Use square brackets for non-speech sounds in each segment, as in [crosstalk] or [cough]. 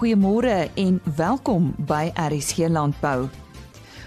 Goeiemôre en welkom by RSG Landbou.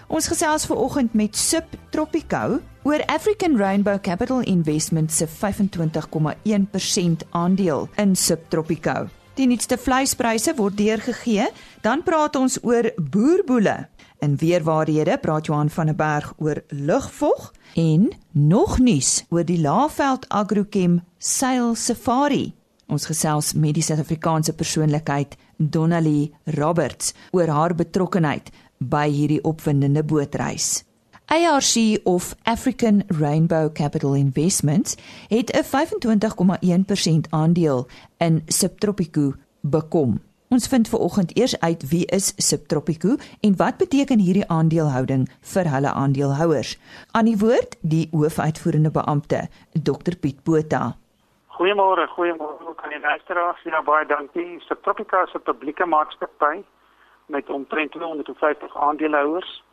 Ons gesels ver oggend met Subtropico oor African Rainbow Capital Investments se 25,1% aandeel in Subtropico. Die nuutste vleispryse word deurgegee, dan praat ons oor boerboele. In weerwaarhede praat Johan van der Berg oor lugvog en nog nuus oor die Laaveld Agrochem Sail Safari. Ons gesels met die Suid-Afrikaanse persoonlikheid Donnelly Roberts oor haar betrokkeheid by hierdie opwindende bootreis. ARC of African Rainbow Capital Investments het 'n 25,1% aandeel in Subtropico bekom. Ons vind ver oggend eers uit wie is Subtropico en wat beteken hierdie aandelehouding vir hulle aandeelhouers. Aan die woord die hoofuitvoerende beampte, Dr Piet Botha. Goeiemôre, goeiemôre aan die luisteraars. Ja, baie dankie. Subtropica is 'n publieke maatskappy met omtrent 250 aandeelhouers.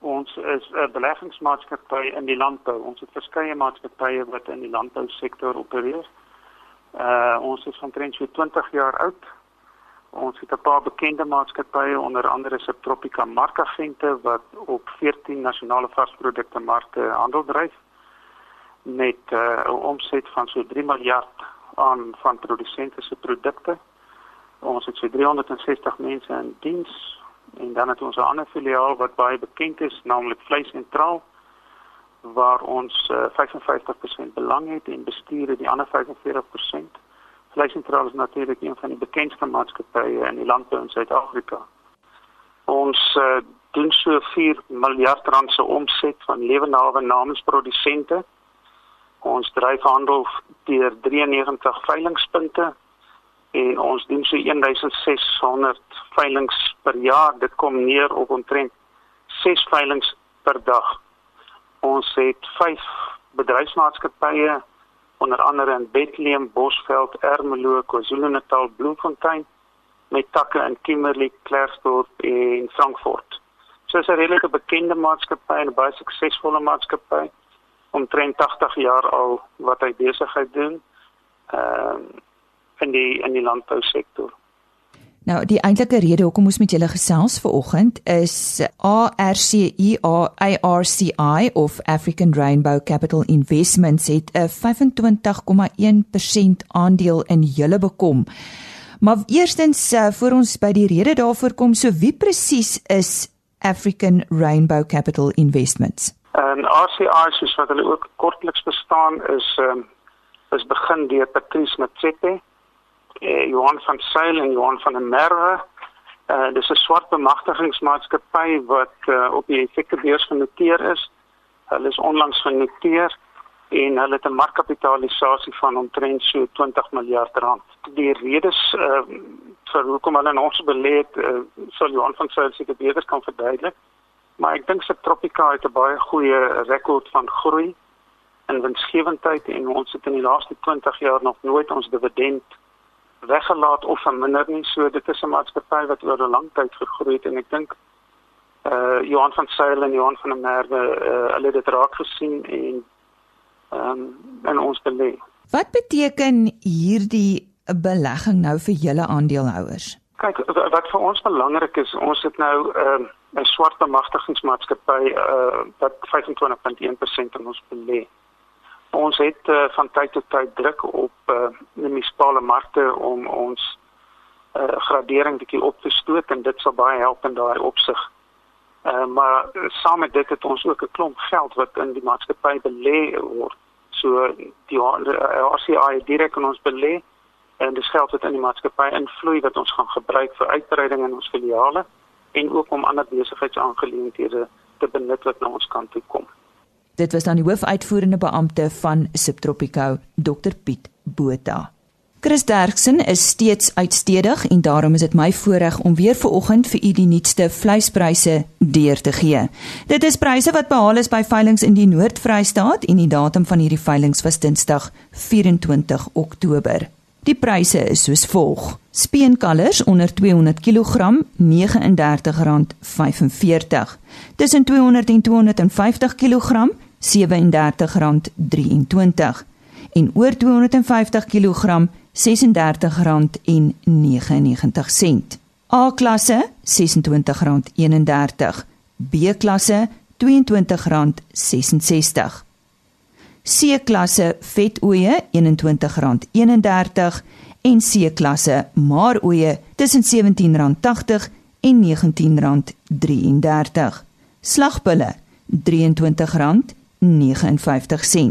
Ons is 'n beleggingsmaatskappy in die landbou. Ons het verskeie maatskappye wat in die landbousektor opereer. Uh ons is omtrent so 20 jaar oud. Ons het 'n paar bekende maatskappye onder andere Subtropica Markagente wat op 14 nasionale varsprodukte markte handel dryf met uh, 'n omset van so 3 miljard aan van produsente se produkte. Ons het so 360 mense in diens en dan het ons 'n ander filiaal wat baie bekend is, naamlik Vleis Sentraal waar ons uh, 55% belang het en bestuur die ander 45%. Vleis Sentraal is natuurlik een van die bekendste maatskappye in die landbou in Suid-Afrika. Ons uh, doen so 4 miljard rand se omset van lewenawe namens produsente Ons dryf handel deur 93 veilingpunte en ons doen so 1600 veilings per jaar. Dit kom neer op omtrent 6 veilings per dag. Ons het 5 bedryfsmaatskappye onder andere in Bethlehem, Bosveld, Ermelo, KwaZulu-Natal, Bloemfontein met takke in Kimberley, Klerksdorp en Frankfurt. So 'n redelike bekende maatskappy en 'n baie suksesvolle maatskappy omtrent 80 jaar al wat hy besigheid doen ehm uh, in die in die landbousektor. Nou die eintlike rede hoekom ons met julle gesels ver oggend is ARCI ARCI of African Rainbow Capital Investments het 'n 25,1% aandeel in julle bekom. Maar eerstens uh, voor ons by die rede daarvoor kom, so wie presies is African Rainbow Capital Investments? En RCI soos wat hulle ook kortliks bestaan is um, is begin deur Patrice Motsepe, eh, Johan van Sail en Johan van der Merwe. Uh, dis 'n swart bemagtigingsmaatskappy wat uh, op die effektebeurs genoteer is. Hulle is onlangs genoteer en hulle het 'n markkapitalisasie van omtrent so 20 miljard rand. Die redes uh, vir hoekom hulle in ons belê het, uh, sal Johan van Sail seker beter kan verduidelik. Maar ek dink Subtropica het 'n baie goeie rekord van groei en winsgewendheid en ons het in die laaste 20 jaar nog nooit ons dividend weggelaat of verminder nie. So dit is 'n maatskappy wat oor 'n lang tyd gegroei het en ek dink uh Johan van Sail en Johan van der Merwe uh, hulle het dit raak gesien en ehm um, en ons belê. Wat beteken hierdie belegging nou vir julle aandeelhouers? Kyk, wat vir ons belangrik is, ons het nou ehm uh, 'n swart bemagtigingsmaatskappy uh wat 25.1% in ons belê. Ons het uh, van tyd tot tyd druk op uh die munisipale markte om ons uh gradering bietjie op te stoot en dit sal baie help in daai opsig. Uh maar uh, saam met dit het ons ook 'n klomp geld wat in die maatskappy belê word. So die RCI direk in ons belê en dis geld wat in die maatskappy invloei wat ons gaan gebruik vir uitbreiding in ons filiale en ook om ander besigheidsaangeleenthede te benut wat na ons kant toe kom. Dit was dan die hoofuitvoerende beampte van Subtropico, Dr Piet Botha. Chris Derksen is steeds uitstedig en daarom is dit my voorreg om weer vanoggend vir u die nuutste vleispryse deur te gee. Dit is pryse wat behaal is by veilinge in die Noord-Vrystaat en die datum van hierdie veilinge was Dinsdag 24 Oktober. Die pryse is soos volg: Speenkalvers onder 200 kg R39.45. Tussen 200 en 250 kg R37.23 en oor 250 kg R36.99. A klasse R26.31, B klasse R22.66. C klasse vetoeie R21.31 en C klasse maaroeie tussen R17.80 en R19.33. Slagbulle R23.59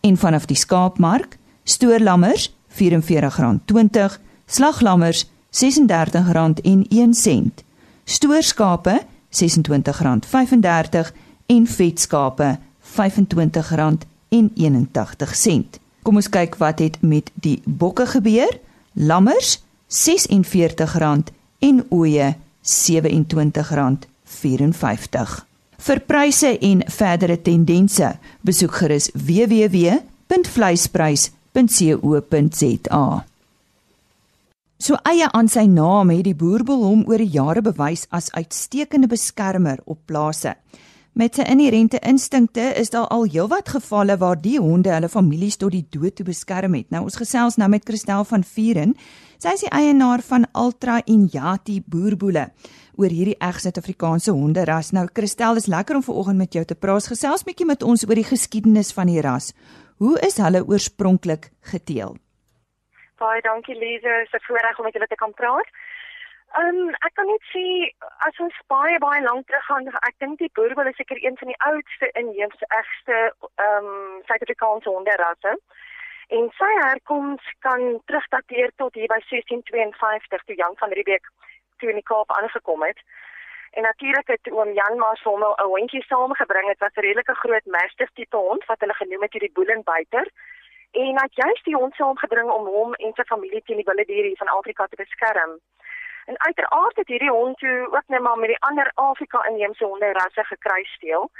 en vanaf die skaapmark stoorlammers R44.20, slaglammers R36.01, stoorskape R26.35 en vetskape R25.81. Kom ons kyk wat het met die bokke gebeur. Lammers R46 en ooe R27.54. Vir pryse en verdere tendense, besoek gerus www.vleisprys.co.za. So eie aan sy naam het die boerbul hom oor die jare bewys as uitstekende beskermer op plase. Met sy inherente instinkte is daar al heelwat gevalle waar die honde hulle families tot die dood toe beskerm het. Nou ons gesels nou met Christel van Vieren. Sy is die eienaar van Ultra Inyati boerboele oor hierdie eg Suid-Afrikaanse honderas. Nou Christel, is lekker om vanoggend met jou te praat. Gesels bietjie met ons oor die geskiedenis van die ras. Hoe is hulle oorspronklik geteel? Baie dankie Lize, dit is 'n voorreg om met julle te kan praat. Ehm um, ek kan net sê as ons baie baie lank terug gaan, ek dink die boerbul is seker een van die oudste inheemse egste ehm um, Suid-Afrikaanse honderasse. En sy herkoms kan terugdateer tot hier by 1652 toe Jan van Riebeeck toe in die Kaap aangekom het. En natuurlik het oom Jan maar sommer 'n hondjie saamgebring. Dit was 'n redelike groot mastiff tipe hond wat hulle genoem het die Boelenbuiter en hy het juist die hond saamgebring om hom en sy familie teen die wilde diere van Afrika te beskerm. En uiteraard het hierdie hond toe ook net maar met die ander Afrika inheemse honde rasse gekruisdeel.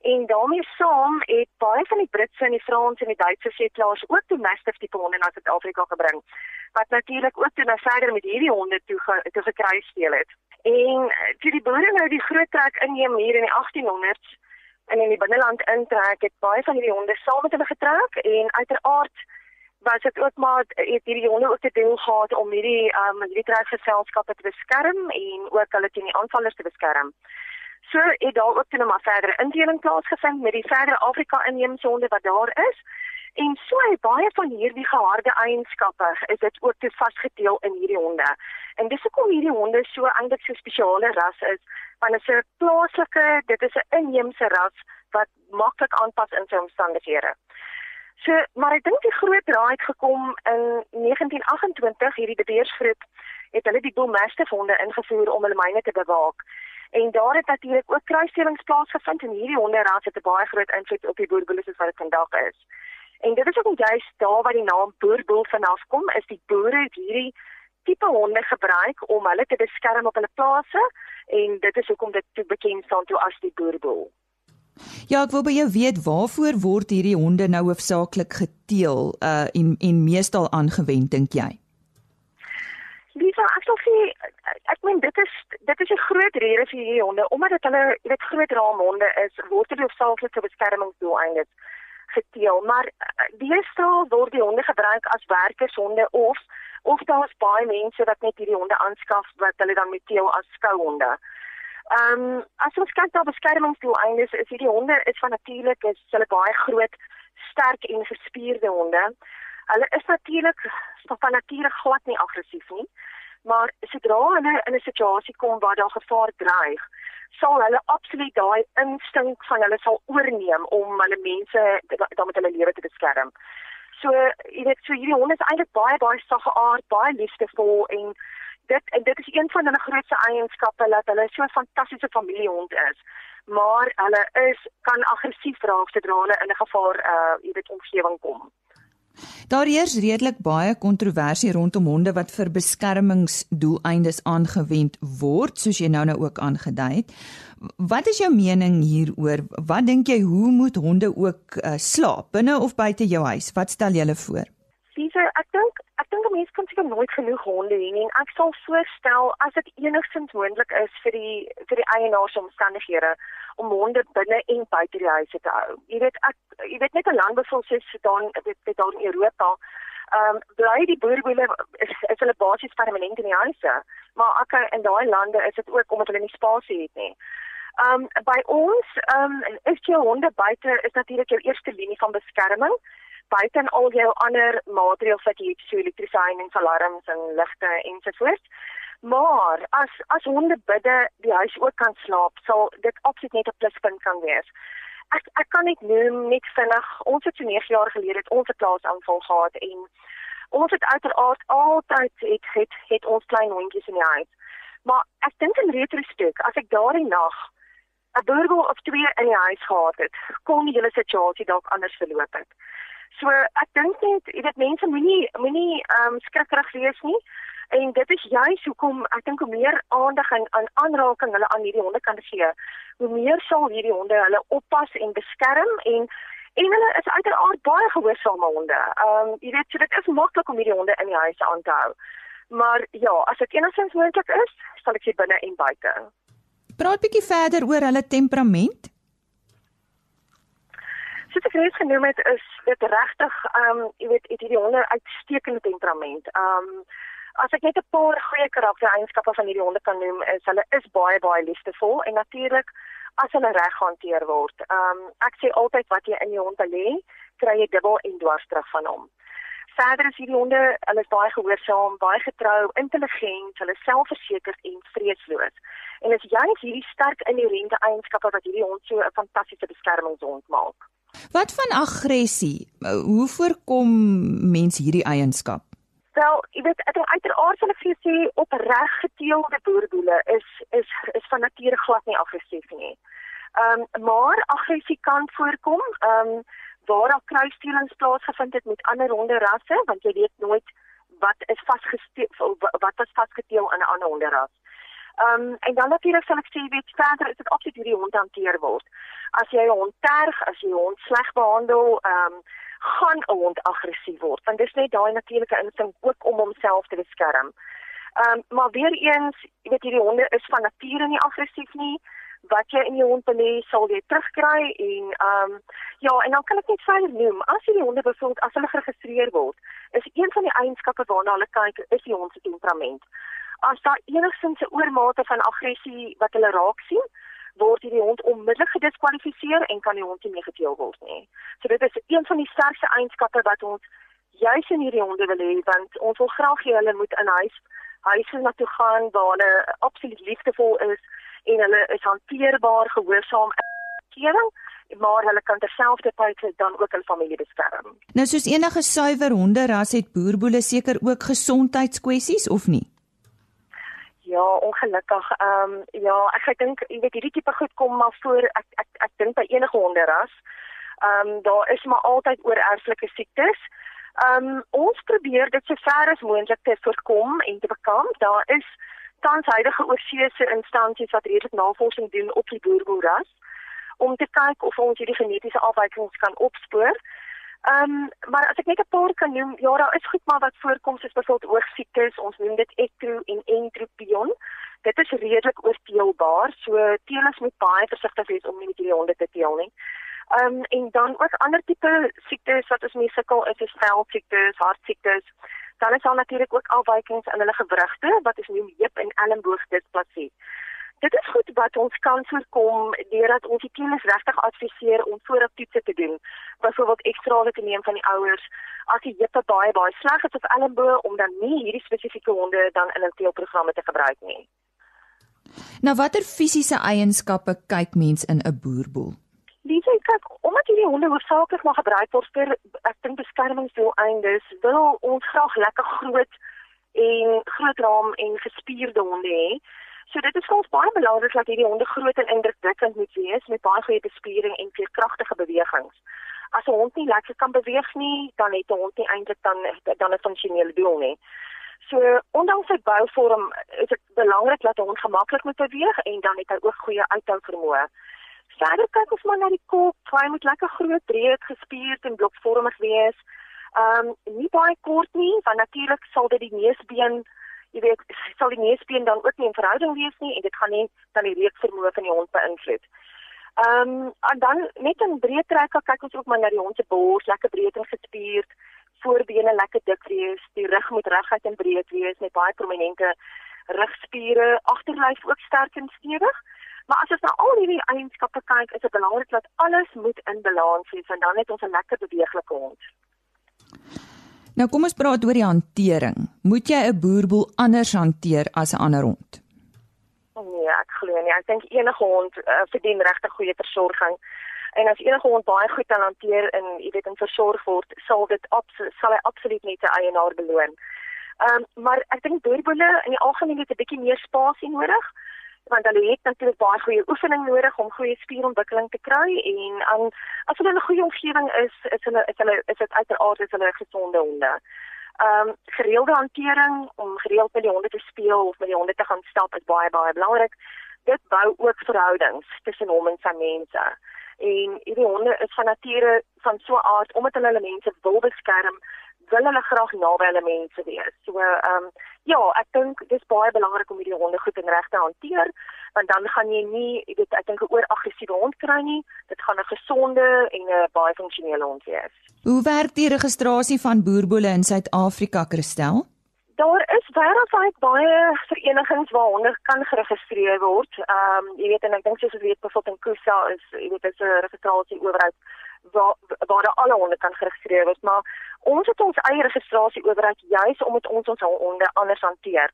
En daarmee saam het baie van die Britse en die Franse en die Duitse settlers ook toe mastiff tipe honde na Suid-Afrika gebring. Wat natuurlik ook toe nou verder met hierdie honde toe ge, toe gekruisdeel het. En toe die boere nou die groot trek inneem hier in die 1800s en in die binneland intrek het baie van hierdie honde saam met hulle getrek en uiteraard was dit ook maar het hierdie honde ook te deel gehad om hierdie um hierdie trekgeselskappe te beskerm en ook hulle teen die aanvallers te beskerm. So het daar ook toe nou maar verdere indeling plaasgevind met die verdere Afrika inheemse honde wat daar is. En so baie van hierdie geharde eienskappe is dit ook te vasgedeel in hierdie honde. En dis hoekom hierdie honde so eintlik so spesiale ras is want dit is 'n plaaslike, dit is 'n inheemse ras wat maklik aanpas in sy omstandighede. So, maar ek dink die groot draai het gekom in 1928 hierdie bedeersgroep het hulle die Bullmastiff honde ingevoer om hulle myne te bewaak. En daar het natuurlik ook kruisstellings plaasgevind en hierdie honde ras het 'n baie groot invloed op die boerboele soos wat dit vandag is. En dit is ook juist daar waar die naam boerboel vanaf kom, is die boere het hierdie tipe honde gebruik om hulle te beskerm op hulle plase en dit is hoekom dit bekend staan toe as die boerbul. Ja, ek wil by jou weet waarvoor word hierdie honde nou hoofsaaklik geteel uh en en meestal aangewend dink jy? Lisa, ek sal sê ek meen dit is dit is 'n groot rede vir hierdie honde omdat dit hulle weet groot raamhonde is, word dit hoofsaaklik vir beskermingsdoeleindes geteel, maar uh, deesdae word die honde gebruik as werkershonde of of daar's baie mense wat net hierdie honde aanskaf wat hulle dan met teel as skouhonde. Ehm um, as ons kyk na beskermingsdoeleindes is hierdie honde is van natuurlik is hulle baie groot, sterk en gespierde honde. Hulle is natuurlik van nature glad nie aggressief nie, maar sodra hulle in 'n situasie kom waar daar gevaar dreig, sal hulle absoluut daai instink van hulle sal oorneem om hulle mense dan met hulle lewe te beskerm. So, jy weet, so hierdie honde is eintlik baie baie sagge aard, baie liefdevol en dit dit is een van hulle grootste eienskappe dat hulle so 'n fantastiese familiehond is. Maar hulle is kan aggressief raak sodra hulle in 'n gevaar uh jy weet omgewing kom. Daar heers redelik baie kontroversie rondom honde wat vir beskermingsdoeleindes aangewend word, soos jy nou nou ook aangedui het. Wat is jou mening hieroor? Wat dink jy hoe moet honde ook uh, slaap binne of buite jou huis? Wat stel jy voor? Siese, ek dink dink 'n mens kan seker nooit genoeg honde hê nie. Ek sal voorstel as dit enigstens moontlik is vir die vir die eienaars omstandighede om honde binne en buite die huise te hou. Jy weet ek jy weet net 'n land bevoel sê Sudan dit dit daar in Europa Ehm um, bly die boerboele is, is hulle basies permanent in die huise, maar ek in daai lande is dit ook omdat hulle nie spasie het nie. Ehm um, by ons ehm um, is jou honde buite is natuurlik jou eerste linie van beskerming buite en al jou ander maatreëls wat jy het so elektriesyn en alarms en ligte ensovoorts. Maar as as honde bidde die huis ook kan slaap, sal dit absoluut net 'n pluspunt kan wees. Ek ek kan net noem net vinnig, ons het so 9 jaar gelede het ons 'n plaasaanval gehad en ons het uiteraard altyd het het het ons klein hondjies in die huis. Maar ek dink in retrospek, as ek daardie nag 'n burger of twee in die huis gehad het, kon die hele situasie dalk anders verloop het. So ek dink net, jy weet mense moenie moenie ehm um, skrikkerig wees nie. En dit is juist hoekom ek dink hoe meer aandag en aan aanraking hulle aan hierdie honde kan gee, hoe meer sal hierdie honde hulle oppas en beskerm en en hulle is uiteraard baie gehoorsame honde. Ehm um, jy weet so dit is maklik om hierdie honde in die huis aan te hou. Maar ja, as dit enigstens moontlik is, sal ek sê binne en buite. Praat bietjie verder oor hulle temperament soos ek reeds genoem het, is dit regtig ehm um, jy weet, het hierdie honde uitstekende temperament. Ehm um, as ek net 'n paar goeie karaktereienskappe van hierdie honde kan noem, is hulle is baie baie liefdevol en natuurlik as hulle reg gehanteer word. Ehm um, ek sê altyd wat jy in jou hond lê, kry jy dubbel en dwars terug van hom. Verder is hierdie honde, hulle is baie gehoorsaam, baie getrou, intelligent, hulle selfversekerd en vreesloos. En dit is juist hierdie sterk inherente eienskappe wat hierdie hond so 'n fantastiese beskermingshond maak. Wat van aggressie? Hoe voorkom mens hierdie eienskap? Wel, jy weet, ek dink uiteraard sal ek vir jou sê opreg geteelde boerboele is is is van nature glad nie aggressief nie. Ehm um, maar aggressie kan voorkom, ehm um, waar daar kruisstellings plaasgevind het met ander honderrasse, want jy weet nooit wat is vasgesteel wat is vasgeteel in 'n ander honderras. Ehm um, en dan natuurlik sal ek sê weet verder is dit absoluut hoe die hond hanteer word. As jy 'n hond terg, as jy 'n hond sleg behandel, ehm um, gaan 'n hond aggressief word. Want dis net daai natuurlike instink ook om homself te beskerm. Ehm um, maar weer eens, jy weet hierdie honde is van nature nie aggressief nie. Wat jy in jou hond belê, sal jy terugkry en ehm um, ja, en dan kan ek net verder noem, as hierdie honde bevoeld as hulle geregistreer word, is een van die eienskappe waarna hulle kyk, is die hond se temperament as daar enigstens 'n oormate van aggressie wat hulle raak sien, word hierdie hond onmiddellik gediskwalifiseer en kan die hond nie geteel word nie. So dit is een van die sterkste eienskappe wat ons juis in hierdie honde wil hê want ons wil graag hê hulle moet in huis huise na toe gaan waar hulle absoluut liefdevol is en hulle is hanteerbaar, gehoorsaam kering maar hulle kan terselfdertyd dan ook hul familie beskerm. Nou soos enige suiwer honderas het boerboele seker ook gesondheidskwessies of nie? Ja, ongelukkig. Ehm um, ja, ek ek dink jy weet hierdie tipe goed kom maar voor ek ek ek dink by enige honderras. Ehm um, daar is maar altyd oorerflike siektes. Ehm um, ons probeer dit so ver as moontlik te voorkom en te bekamp. Daar is tans huidige oorseese instansies wat redelik navorsing doen op die boerboeras om te kyk of ons hierdie genetiese afwykings kan opspoor. Ehm um, maar as ek net 'n paar kan noem, ja, daar is goed maar wat voorkom soos byvoorbeeld oogsiektes, ons noem dit ekro en entropion. Dit is redelik oorteelbaar, so teelers moet baie versigtig wees om nie met hierdie honde te teel nie. Ehm um, en dan ook ander tipe siektes wat ons mee sukkel is, is velsiektes, hartsiektes. Dan is daar natuurlik ook afwykings in hulle gewrigte wat ons noem heup en elleboog displasie. Dit is goed wat ons kan voorkom deurdat ons die kinders regtig adviseer om voorop toetse te doen. Byvoorbeeld ekstrale te neem van die ouers as die heupe baie baie sleg is of elmboë om dan nie hierdie spesifieke honde dan in 'n teelprogramme te gebruik nie. Nou watter fisiese eienskappe kyk mens in 'n boerboel? Dis ek kyk omdat hierdie honde hoofsaaklik maar gebruik word vir ek dink beskermingsdoeleindes, wil ons graag lekker groot en groot raam en gespierde honde hê. So dit is vir ons baie belangrik dat hierdie honde groot en indrukwekkend moet wees met baie goeie bespiering en veerkragtige bewegings. As 'n hond nie lekker kan beweeg nie, dan het 'n hond nie eintlik dan dan 'n funksionele doel nie. So ondanks sy bouvorm is dit belangrik dat 'n hond gemaklik moet beweeg en dan het hy ook goeie uithou vermoë. Verder kyk ons maar na die kop, hy moet lekker groot, breed, gespierd en blokvormig wees. Ehm um, nie baie kort nie, want natuurlik sal dit die neusbeen jy weet sal die neusbeen dan ook nie in verhouding wees nie en dit gaan nie dan die reukvermoë van die hond beïnvloed. Ehm um, en dan net in breë trekke kyk ons ook maar na die hond se bors, lekker breed en gespierd, voorbene lekker dik wees, die rug moet reguit en breed wees met baie prominente rugspiere, agterlyf ook sterk en stewig. Maar as ons na al hierdie eienskappe kyk, is dit belangrik dat alles moet in balans wees en dan het ons 'n lekker beweeglike hond. Nou kom ons praat oor die hantering. Moet jy 'n boerboel anders hanteer as 'n ander hond? Nee, ek glo nie. Ek dink enige hond uh, verdien regtig goeie versorging. En as enige hond baie goed kan hanteer en jy weet en versorg word, sal dit sal hy absoluut net sy eienaar beloon. Ehm um, maar ek dink boerboele in die algemeen het 'n bietjie meer spasie nodig want hulle het natuurlik baie goeie oefening nodig om goeie spierontwikkeling te kry en um, as hulle in 'n goeie omgewing is, is hulle is hulle is dit uiteraard is hulle gesonde honde. Ehm um, gereelde hantering om gereeld met die honde te speel of met die honde te gaan stap is baie baie belangrik. Dit bou ook verhoudings tussen hom en sy mense. En hierdie honde is van nature van so 'n aard omdat hulle hulle mense wil beskerm, wil hulle graag naby hulle mense wees. So ehm um, ja, ek dink dis baie belangrik om hierdie honde goed en reg te hanteer, want dan gaan jy nie, weet, ek dink 'n ooraggressiewe hond kry nie. Dit gaan 'n gesonde en 'n baie funksionele hond wees. Hoe werk die registrasie van boerbole in Suid-Afrika, Christel? Daar is wêreldwyd baie verenigings waar honde kan geregistreer word. Ehm um, jy weet en ek dink soos jy weet byvoorbeeld in Kusa is jy weet dis 'n registrasie owerheid waar waar daar alle honde kan geregistreer word, maar ons het ons eie registrasie oorheid juis om dit ons ons honde anders hanteer.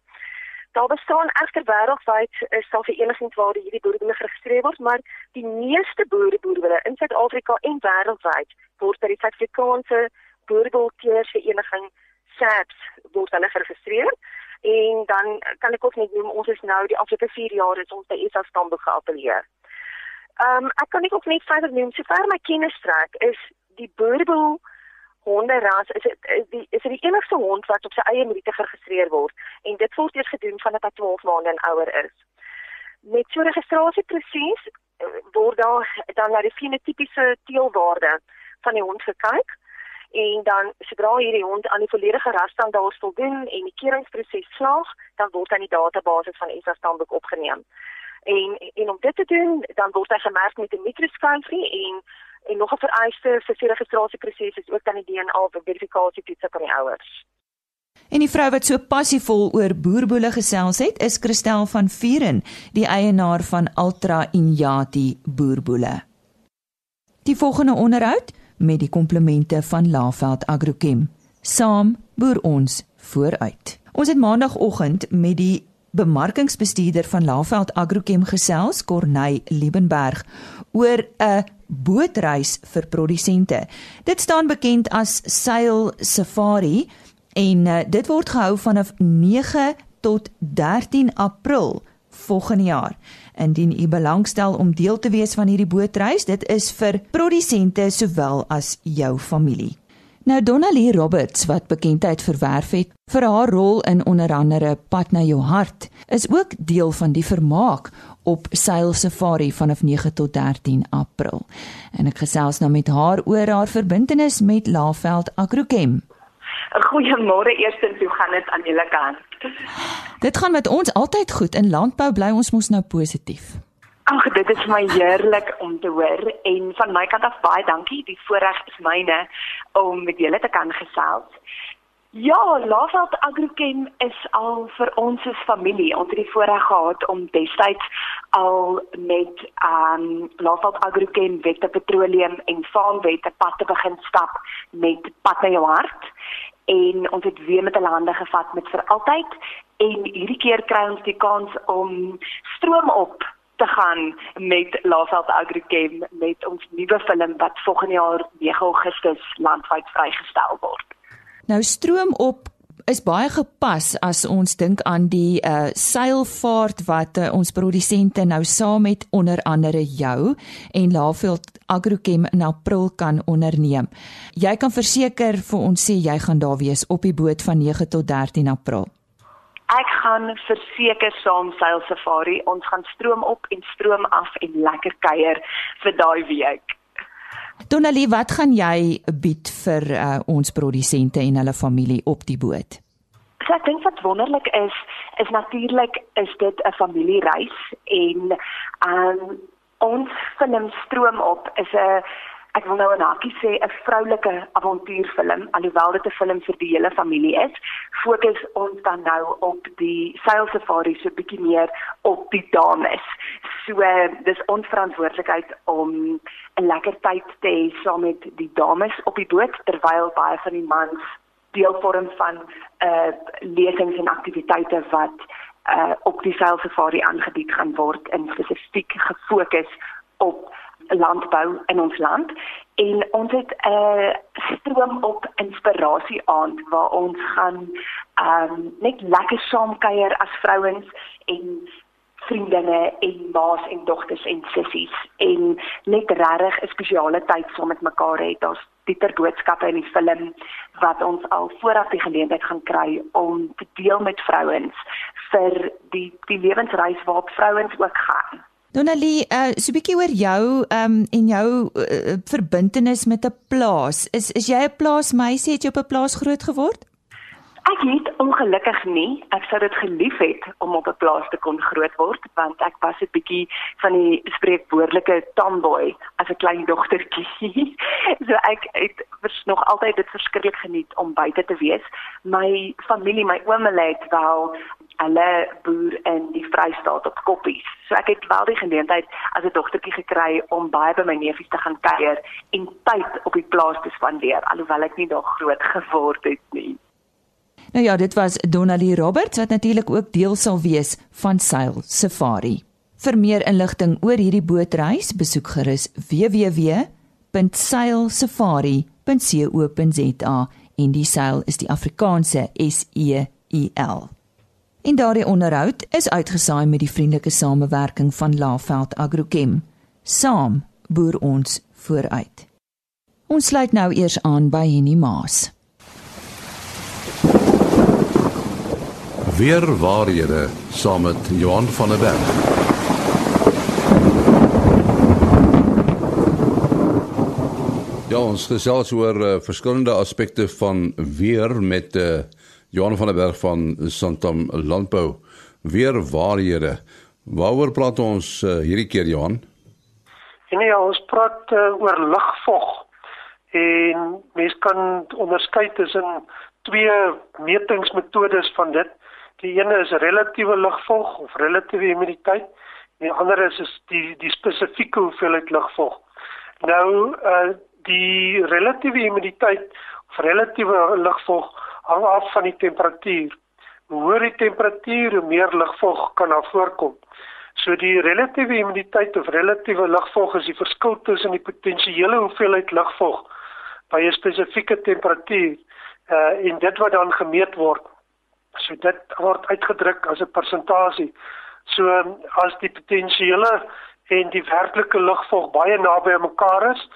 Daar bestaan egter wêreldwyd is daar verenigings waar hierdie boere geregistreer word, maar die meeste boere boere in Suid-Afrika en wêreldwyd word by die Suid-Afrikaanse Boerebeheervereniging SAPS word hulle geregistreer. En dan kan ek ook net noem ons is nou die afgelope 4 jaar is ons by ESA stamboek geappelleer. Ehm um, ek kan nie ook net verder noem sover my kennis strek is die boerboel honderas is dit is dit die enigste hond wat op sy eie meriete geregistreer word en dit word eers gedoen vanaf hy 12 maande en ouer is. Met so 'n registrasieproses eh, word daar dan na die fenotipiese teelwaarde van die hond gekyk en dan sodra hierdie hond aan die volledige rasstandaard voldoen en die keuringsproses slaag, dan word hy in die database van SA stamboek opgeneem. En en om dit te doen, dan word hy gemerk met 'n mikroskopie en en nog 'n vereiste vir die registrasieproses is ook dan die DNA verifikasie toets van die ouers. En die vrou wat so passievol oor boerboele gesels het, is Christel van Vuren, die eienaar van Ultra Inyati boerboele. Die volgende onderhoud met die komplemente van Laveld Agrochem. Saam boer ons vooruit. Ons het maandagooggend met die bemarkingsbestuurder van Laveld Agrochem gesels, Corneil Liebenberg, oor 'n bootreis vir produsente. Dit staan bekend as Sail Safari en uh, dit word gehou vanaf 9 tot 13 April volgende jaar. Indien u belangstel om deel te wees van hierdie bootreis, dit is vir produsente sowel as jou familie. Nou Donnalie Roberts wat bekendheid verwerf het vir haar rol in onder andere Pad na jou hart, is ook deel van die vermaak op Sail Safari vanaf 9 tot 13 April. En ek gesels nou met haar oor haar verbintenis met Laveld Agrochem. Goeiemôre eerstens, hoe gaan dit aan julle kant? Dit gaan met ons altyd goed in landbou bly ons mos nou positief. Ag, dit is my heerlik om te hoor en van my kant af baie dankie. Die voorreg is myne om met julle te kan gesels. Ja, Laveld Agrochem is al vir ons as familie. Ons het die voorreg gehad om destyds al met um Laveld Agrochem Wette Petroleum en Farmwette pad te begin stap met Pad na jou hart en ons het weer met 'n lande gevat met vir altyd en hierdie keer kry ons die kans om stroom op te gaan met Laveld Agrichem met ons nuwe film wat volgende jaar 9 Augustus landwyd vrygestel word. Nou stroom op is baie gepas as ons dink aan die uh seilvaart wat uh, ons produsente nou saam met onder andere jou en Laveld Agrochem in April kan onderneem. Jy kan verseker vir ons sê jy gaan daar wees op die boot van 9 tot 13 April gaan verseker saam seil safari. Ons gaan stroom op en stroom af en lekker kuier vir daai week. Donali, wat gaan jy bied vir uh, ons produsente en hulle familie op die boot? So ek dink wat wonderlik is, is natuurlik is dit 'n familiereis en um, ons film stroom op is 'n ek wil nou 'n hakkie sê 'n vroulike avontuurfilm alhoewel dit 'n film vir die hele familie is fokus ons dan nou op die sail safari so bietjie meer op die dames. So dis ons verantwoordelikheid om 'n lekker tyd te hê saam met die dames op die boot terwyl baie van die mans deel vorm van uh lesings en aktiwiteite wat uh op die sail safari aangebied gaan word in spesifiek gefokus op landbou in ons land en ons het 'n uh, stroom op inspirasie aand waar ons gaan um, net lekker saam kuier as vrouens en vriendinne en ma's en dogters en sissies en net regtig 'n spesiale tyd saam met mekaar het. Daar's dieper boodskappe in die film wat ons al vooraf die geleentheid gaan kry om te deel met vrouens vir die die lewensreis waarop vrouens ook gaan. Donalie, uh, so 'n bietjie oor jou um, en jou uh, verbintenis met 'n plaas. Is is jy 'n plaasmeisie? Het jy op 'n plaas groot geword? Ek het ongelukkig nie. Ek sou dit gelief het om op 'n plaas te kon groot word, want ek was 'n bietjie van die spreekwoordelike tomboy as 'n klein dogtertjie. [laughs] so ek het nog altyd dit verskriklik geniet om buite te wees. My familie, my ouma het wel hulle boer in die Vrystaat op Koppies. So ek het wel die geleentheid as 'n dogtertjie gekry om baie by my neefies te gaan kuier en tyd op die plaas te spandeer alhoewel ek nie daar groot geword het nie. Nou ja, dit was Donalie Roberts wat natuurlik ook deel sal wees van Sail Safari. Vir meer inligting oor hierdie bootreis, besoek gerus www.sailsafari.co.za en die sail is die Afrikaanse S E I L. En daardie onderhoud is uitgesaai met die vriendelike samewerking van Laveld Agrochem. Saam boer ons vooruit. Ons sluit nou eers aan by Henny Maas. Weer waarhede saam met Johan van der Berg. Ja, ons gesels oor uh, verskillende aspekte van weer met uh, Johan van der Berg van Santam Landbou. Weer waarhede. Waaroor praat ons uh, hierdie keer Johan? Nee, ja, ons praat uh, oor lugvog. En mens kan onderskei tussen twee metingsmetodes van dit. Die ene is relatiewe lugvog of relatiewe humiditeit. Die ander is, is die die spesifieke hoeveelheid lugvog. Nou uh die relatiewe humiditeit of relatiewe lugvog hang af van die temperatuur. Hoe hoër die temperatuur, hoe meer lugvog kan daar voorkom. So die relatiewe humiditeit of relatiewe lugvog is die verskil tussen die potensiële hoeveelheid lugvog by 'n spesifieke temperatuur uh en dit wat dan gemeet word. So dit word uitgedruk as 'n persentasie. So as die potensiële en die werklike lugvog baie naby aan mekaar is,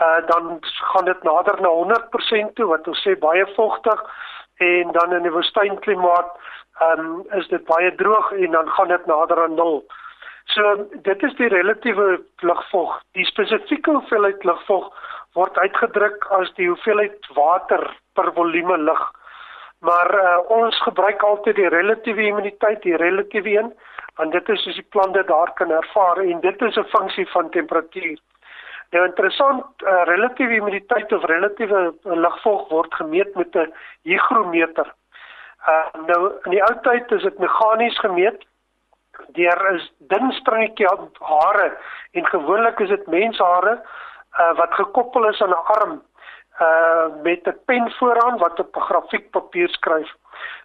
uh dan gaan dit nader na 100% toe wat ons sê baie vogtig en dan in die woestynklimaat um, is dit baie droog en dan gaan dit nader aan nul. So dit is die relatiewe lugvog. Die spesifieke hoeveelheid lugvog word uitgedruk as die hoeveelheid water per volume lug. Maar uh, ons gebruik altyd die relatiewe humiditeit, die relatiewe een, want dit is soos die plante daar kan ervaar en dit is 'n funksie van temperatuur. Nou interessant, uh, relatiewe humiditeit of relatiewe lugvog word gemeet met 'n hygrometer. Uh nou in die ou tyd is dit meganies gemeet deur is dun stringetjie hare en gewoonlik is dit menshare uh wat gekoppel is aan 'n arm uh met 'n pen vooraan wat op 'n grafiekpapier skryf.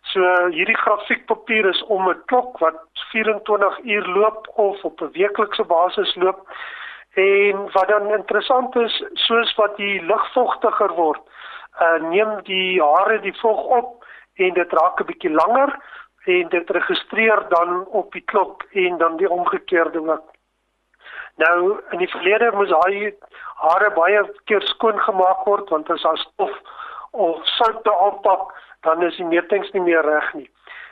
So hierdie grafiekpapier is om 'n klok wat 24 uur loop of op 'n weeklikse basis loop En wat dan interessant is, soos wat die lug vogtiger word, uh neem die hare die vog op en dit raak 'n bietjie langer en dit registreer dan op die klok en dan die omgekeerde ook. Nou in die verlede moes daai hare baie keer skoon gemaak word want as daar stof of sout te aanpak, dan is die metings nie meer reg nie.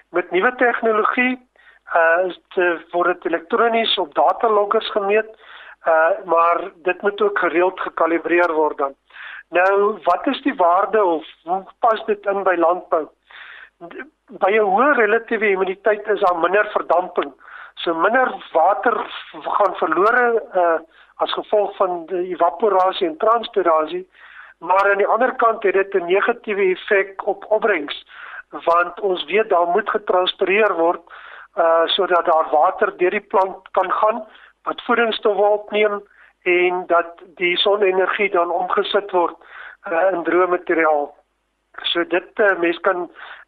Met nuwe tegnologie uh is dit word elektronies op dataloggers gemeet Uh maar dit moet ook gereeld gekalibreer word dan. Nou, wat is die waarde of hoe pas dit in by landbou? By 'n hoë relatiewe humiditeit is daar minder verdamping. So minder water gaan verlore uh as gevolg van die evaporasie en transpirasie, maar aan die ander kant het dit 'n negatiewe effek op opbrengs want ons weet daar moet getranspireer word uh sodat daar water deur die plant kan gaan wat voedingsstowwe opneem en dat die sonenergie dan omgesit word uh, in droë materiaal. So dit uh, mens kan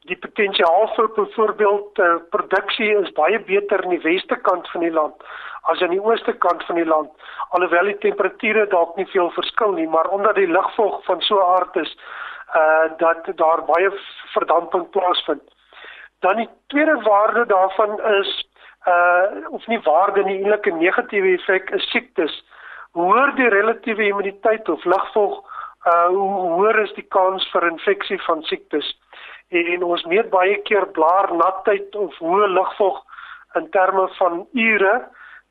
die potensiaal vir byvoorbeeld uh, produksie is baie beter in die weste kant van die land as in die ooste kant van die land. Alhoewel die temperature dalk nie veel verskil nie, maar omdat die lugvog van so aard is uh dat daar baie verdamping plaasvind. Dan die tweede waarde daarvan is uh of nie waarde nie, eintlik 'n negatiewe effek is siektes. Hoër die relatiewe immuniteit of lugvog, uh hoe hoër is die kans vir infeksie van siektes. En ons meet baie keer blaarnatheid of hoë lugvog in terme van ure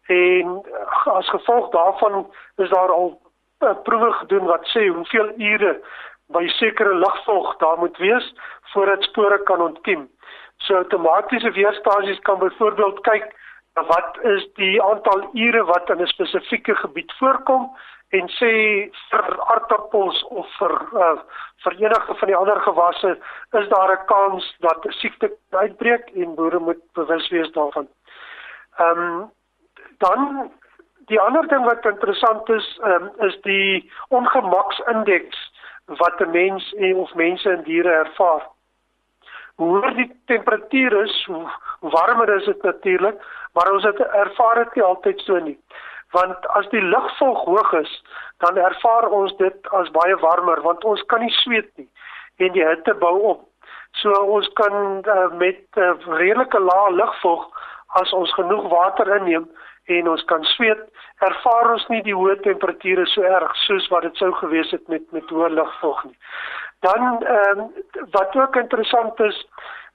en as gevolg daarvan is daar al uh, proewe gedoen wat sê hoeveel ure by sekere lugvog daar moet wees voordat spore kan ontkiem. So outomatiese weerstasies kan byvoorbeeld kyk na wat is die aantal ure wat in 'n spesifieke gebied voorkom en sê vir aardappels of vir uh, vir enige van die ander gewasse is daar 'n kans dat 'n siekte uitbreek en boere moet bewus wees daarvan. Ehm um, dan die ander ding wat interessant is, um, is die ongemaksindeks wat 'n mens en of mense en diere ervaar. Hoe hoër die temperatuur is, hoe warmer is dit natuurlik, maar ons het ervaar dit nie altyd so nie. Want as die lugvog hoog is, dan ervaar ons dit as baie warmer want ons kan nie sweet nie en die hitte bou op. So ons kan uh, met uh, redelike lae lugvog as ons genoeg water inneem en ons kan sweet, ervaar ons nie die hoë temperature so erg soos wat dit sou gewees het met met hoë lugvog nie. Dan ehm um, wat ook interessant is,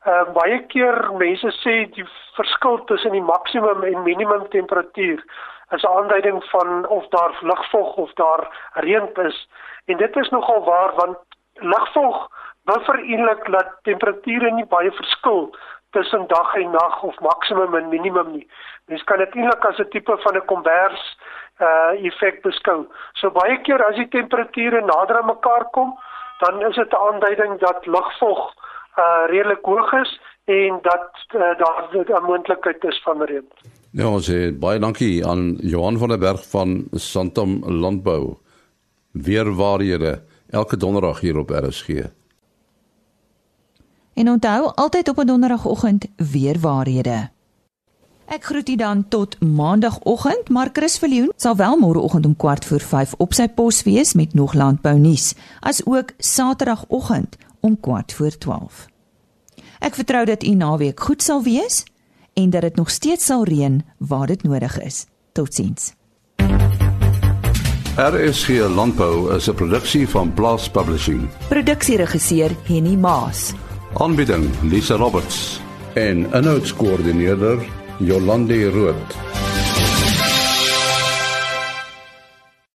uh, baie keer mense sê die verskil tussen die maksimum en minimum temperatuur is 'n aanduiding van of daar lugvog of daar reën is. En dit is nogal waar want lugvog buffer eintlik dat temperature nie baie verskil tussen dag en nag of maksimum en minimum nie. Mens kan dit eintlik as 'n tipe van 'n kombers uh effek beskou. So baie keer as die temperature nader aan mekaar kom, dan is dit 'n aanduiding dat lugvog uh redelik hoog is en dat uh, daar 'n moontlikheid is van reën. Ja, ons sê baie dankie aan Johan van der Berg van Santam Landbou. Weer waarhede elke donderdag hier op RSG. En onthou altyd op 'n donderdagoggend weer waarhede. Ek groet u dan tot maandagooggend, maar Chris Viljoen sal wel môreoggend om kwart voor 5 op sy pos wees met nog landbou nuus, as ook saterdagoggend om kwart voor 12. Ek vertrou dat u naweek goed sal wees en dat dit nog steeds sal reën waar dit nodig is. Totsiens. RSG Landbou is 'n produksie van Blast Publishing. Produksieregisseur Henny Maas. Aanbieding Lisa Roberts en 'n notas koördineerder Jolande Root.